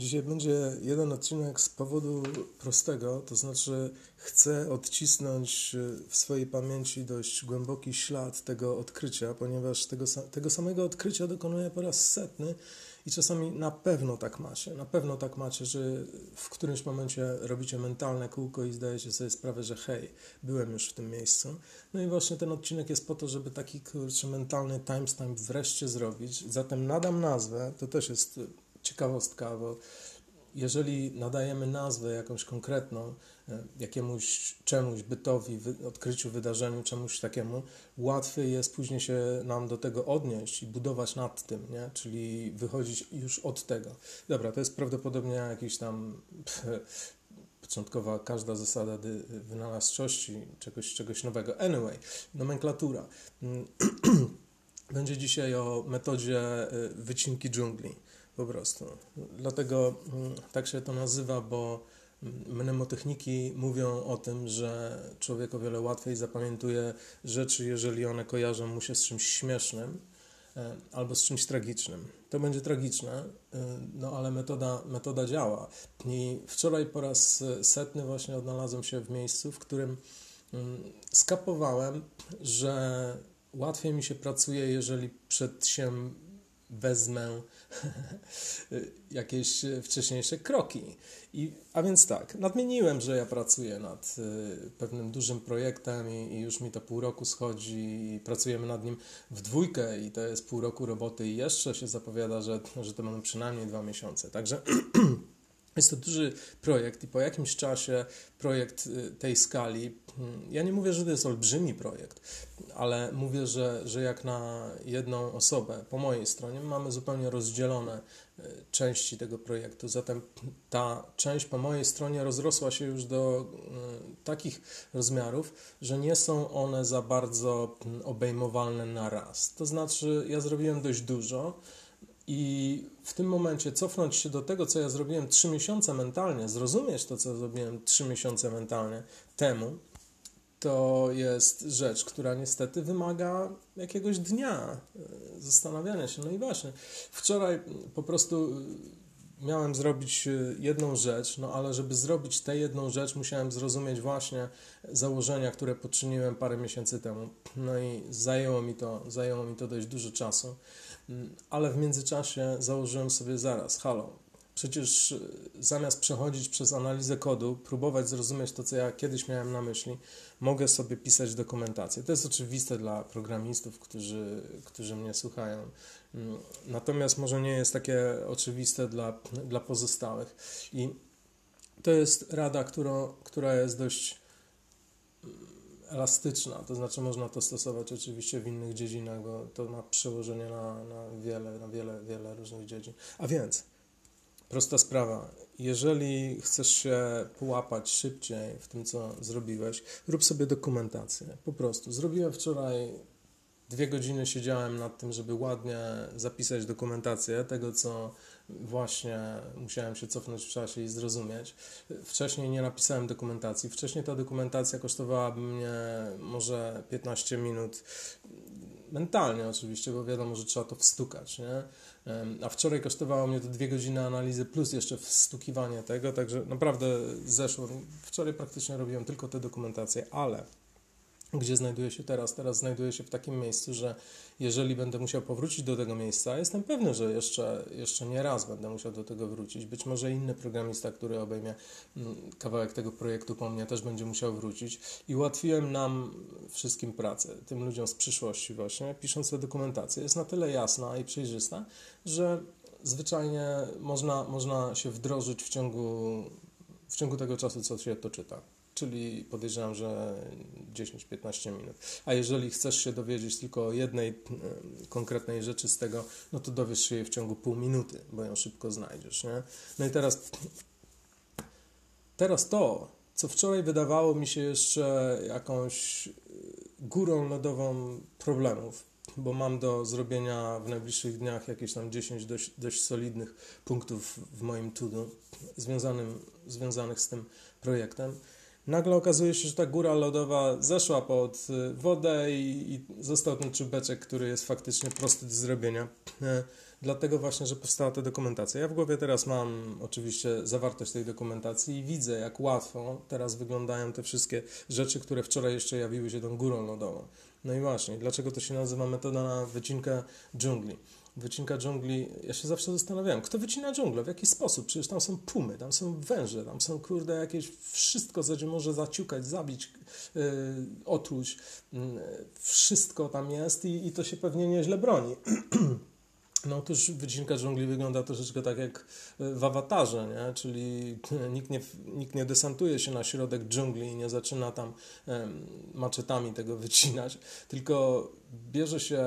Dzisiaj będzie jeden odcinek z powodu prostego, to znaczy chcę odcisnąć w swojej pamięci dość głęboki ślad tego odkrycia, ponieważ tego, tego samego odkrycia dokonuję po raz setny i czasami na pewno tak macie. Na pewno tak macie, że w którymś momencie robicie mentalne kółko i zdajecie sobie sprawę, że hej, byłem już w tym miejscu. No i właśnie ten odcinek jest po to, żeby taki kurczę mentalny timestamp wreszcie zrobić. Zatem nadam nazwę, to też jest ciekawostka, bo jeżeli nadajemy nazwę jakąś konkretną, e, jakiemuś czemuś, bytowi, odkryciu, wydarzeniu, czemuś takiemu, łatwiej jest później się nam do tego odnieść i budować nad tym, nie? czyli wychodzić już od tego. Dobra, to jest prawdopodobnie jakiś tam początkowa każda zasada wynalazczości, czegoś, czegoś nowego. Anyway, nomenklatura. Będzie dzisiaj o metodzie e, wycinki dżungli po prostu. Dlatego mm, tak się to nazywa, bo mm, mnemotechniki mówią o tym, że człowiek o wiele łatwiej zapamiętuje rzeczy, jeżeli one kojarzą mu się z czymś śmiesznym e, albo z czymś tragicznym. To będzie tragiczne, e, no ale metoda, metoda działa. I wczoraj po raz setny właśnie odnalazłem się w miejscu, w którym mm, skapowałem, że łatwiej mi się pracuje, jeżeli przed się wezmę jakieś wcześniejsze kroki. I, a więc tak, nadmieniłem, że ja pracuję nad y, pewnym dużym projektem i, i, już mi to pół roku schodzi i pracujemy nad nim w dwójkę i to jest pół roku roboty i jeszcze się zapowiada, że, że to będą przynajmniej dwa miesiące. Także Jest to duży projekt i po jakimś czasie projekt y, tej skali, hmm, ja nie mówię, że to jest olbrzymi projekt, ale mówię, że, że jak na jedną osobę po mojej stronie mamy zupełnie rozdzielone y, części tego projektu. Zatem ta część po mojej stronie rozrosła się już do y, takich rozmiarów, że nie są one za bardzo hmm, obejmowalne na raz. To znaczy, ja zrobiłem dość dużo i w tym momencie cofnąć się do tego, co ja zrobiłem trzy miesiące mentalnie, zrozumieć to, co zrobiłem trzy miesiące mentalnie temu, to jest rzecz, która niestety wymaga jakiegoś dnia e, zastanawiania się. No i właśnie, wczoraj po prostu e, miałem zrobić e, jedną rzecz, no ale żeby zrobić tę jedną rzecz, musiałem zrozumieć właśnie założenia, które poczyniłem parę miesięcy temu. No i zajęło mi to, zajęło mi to dość dużo czasu. Mm, ale w międzyczasie założyłem sobie zaraz, halo, przecież y, zamiast przechodzić przez analizę kodu, próbować zrozumieć to, co ja kiedyś miałem na myśli, mogę sobie pisać dokumentację. To jest oczywiste dla programistów, którzy, którzy mnie słuchają. Mm, natomiast może nie jest takie oczywiste dla, dla pozostałych. I to jest rada, którą, która jest dość elastyczna, to znaczy można to stosować oczywiście w innych dziedzinach, bo to ma przełożenie na, na wiele, na wiele, wiele różnych dziedzin. A więc, prosta sprawa, jeżeli chcesz się połapać szybciej w tym, co zrobiłeś, rób sobie dokumentację. Po prostu. Zrobiłem wczoraj dwie godziny siedziałem nad tym, żeby ładnie zapisać dokumentację tego, co właśnie musiałem się cofnąć w czasie i zrozumieć. Wcześniej nie napisałem dokumentacji. Wcześniej ta dokumentacja kosztowałaby mnie może 15 minut. Mentalnie oczywiście, bo wiadomo, że trzeba to wstukać, nie? A wczoraj kosztowało mnie to dwie godziny analizy plus jeszcze wstukiwanie tego, także naprawdę zeszło. Wczoraj praktycznie robiłem tylko te dokumentacje, ale gdzie znajduję się teraz. Teraz znajduję się w takim miejscu, że jeżeli będę musiał powrócić do tego miejsca, jestem pewny, że jeszcze, jeszcze nie raz będę musiał do tego wrócić. Być może inny programista, który obejmie mm, kawałek tego projektu po mnie, też będzie musiał wrócić. I ułatwiłem nam wszystkim pracę, tym ludziom z przyszłości właśnie, pisząc tę dokumentację. Jest na tyle jasna i przejrzysta, że zwyczajnie można, można się wdrożyć w ciągu, w ciągu tego czasu, co się to czyta czyli podejrzewam, że 10-15 minut. A jeżeli chcesz się dowiedzieć tylko o jednej e, konkretnej rzeczy z tego, no to dowiesz się jej w ciągu pół minuty, bo ją szybko znajdziesz. Nie? No i teraz, teraz to, co wczoraj wydawało mi się jeszcze jakąś e, górą lodową problemów, bo mam do zrobienia w najbliższych dniach jakieś tam 10 dość, dość solidnych punktów w moim to związanym, związanych z tym projektem Nagle okazuje się, że ta góra lodowa zeszła pod y, wodę i, i został ten czubeczek, który jest faktycznie prosty do zrobienia. E, dlatego właśnie, że powstała ta dokumentacja. Ja w głowie teraz mam oczywiście zawartość tej dokumentacji i widzę, jak łatwo teraz wyglądają te wszystkie rzeczy, które wczoraj jeszcze jawiły się tą górą lodową. No i właśnie, dlaczego to się nazywa metoda na wycinkę dżungli? Wycinka dżungli, ja się zawsze zastanawiałem, kto wycina dżunglę, w jaki sposób? Przecież tam są pumy, tam są węże, tam są kurde jakieś wszystko, co cię może zaciukać, zabić, yy, otruć. Yy, wszystko tam jest i, i to się pewnie nieźle broni. No otóż wycinka dżungli wygląda troszeczkę tak jak w awatarze, nie? czyli nikt nie, nikt nie desantuje się na środek dżungli i nie zaczyna tam maczetami tego wycinać, tylko bierze się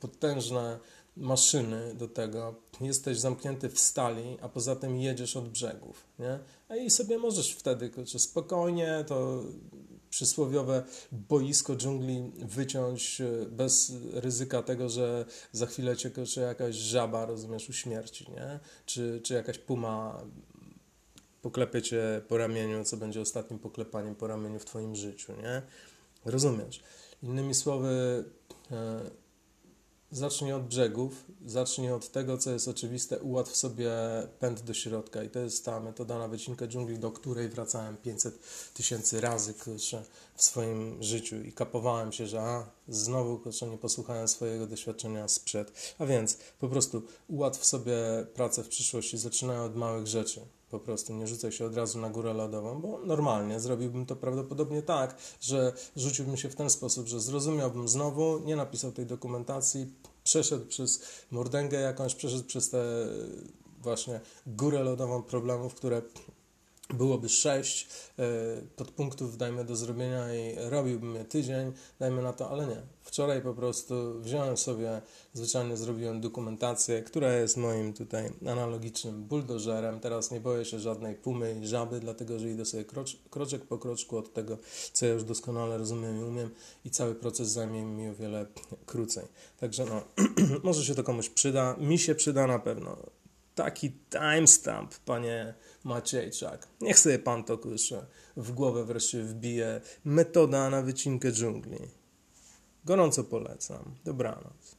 potężne maszyny do tego, jesteś zamknięty w stali, a poza tym jedziesz od brzegów, nie? A i sobie możesz wtedy kurczę, spokojnie to przysłowiowe boisko dżungli wyciąć e, bez ryzyka tego, że za chwilę cię kurczę, jakaś żaba, rozumiesz, uśmierci, nie? Czy, czy jakaś puma poklepie cię po ramieniu, co będzie ostatnim poklepaniem po ramieniu w twoim życiu, nie? Rozumiesz? Innymi słowy, e, Zacznij od brzegów, zacznij od tego, co jest oczywiste, ułatw sobie pęd do środka. I to jest ta metoda na wycinkę dżungli, do której wracałem 500 tysięcy razy kurczę, w swoim życiu i kapowałem się, że a, znowu kurczę, nie posłuchałem swojego doświadczenia sprzed. A więc po prostu ułatw sobie pracę w przyszłości, zaczynaj od małych rzeczy. Po prostu nie rzucaj się od razu na górę lodową, bo normalnie zrobiłbym to prawdopodobnie tak, że rzuciłbym się w ten sposób, że zrozumiałbym znowu, nie napisał tej dokumentacji, przeszedł przez mordęgę jakąś, przeszedł przez tę właśnie górę lodową problemów, które byłoby sześć e, podpunktów, dajmy do zrobienia i robiłbym je tydzień, dajmy na to, ale nie. Wczoraj po prostu wziąłem sobie, zwyczajnie zrobiłem dokumentację, która jest moim tutaj analogicznym buldożerem. Teraz nie boję się żadnej pumy i żaby, dlatego że idę sobie krocz, kroczek po kroczku od tego, co ja już doskonale rozumiem i umiem i cały proces zajmie mi o wiele krócej. Także no, może się to komuś przyda, mi się przyda na pewno. Taki timestamp, panie Maciejczak. Niech sobie pan to kurczę w głowę wreszcie wbije. Metoda na wycinkę dżungli. Gorąco polecam. Dobranoc.